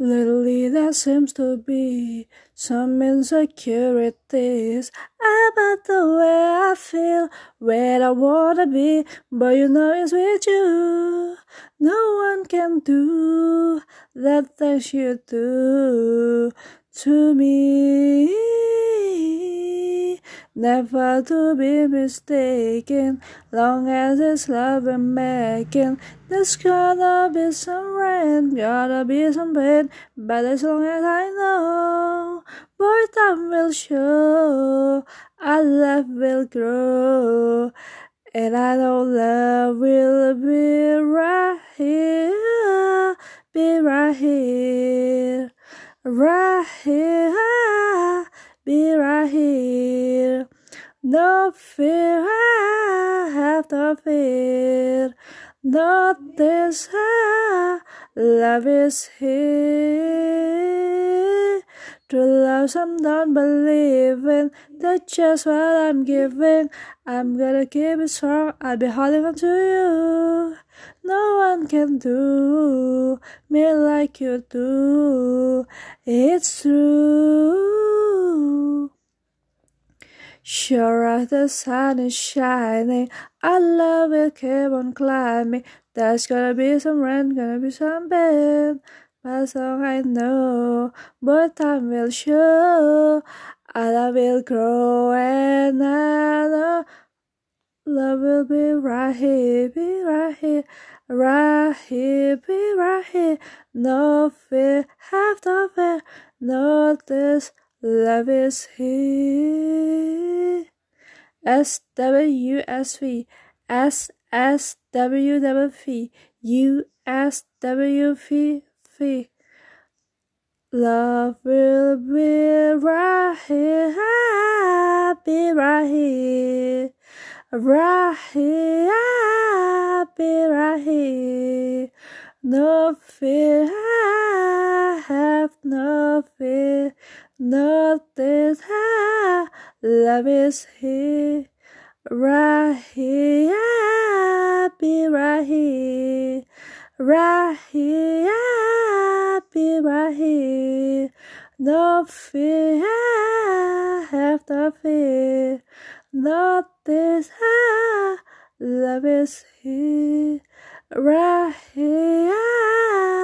Lately there seems to be some insecurities about the way I feel, where I wanna be, but you know it's with you. No one can do that things you do to me. Never to be mistaken, long as it's love we're making. There's gonna be some rain, gotta be some pain, but as long as I know, more time will show, our love will grow. And I know love will be right here, be right here, right here, be right here. No fear, I have no fear. Not this, love is here. True love, some don't believe in. That's just what I'm giving. I'm gonna keep it strong. I'll be holding on to you. No one can do me like you do. It's true. Sure as the sun is shining, our love will keep on climbing. There's gonna be some rain, gonna be some pain. But so I know, but time will show, our love will grow, and I know love will be right here, be right here, right here, be right here. No fear, have no fear, no this. Love is here. S W S V S S W W V U S W V V. Love will be right here, be right here, right here, be right here. No fear, I have no fear. Not this high, love is here, right here, be right here, right here, be right here. No fear, have no fear, not this high, love is here, right here.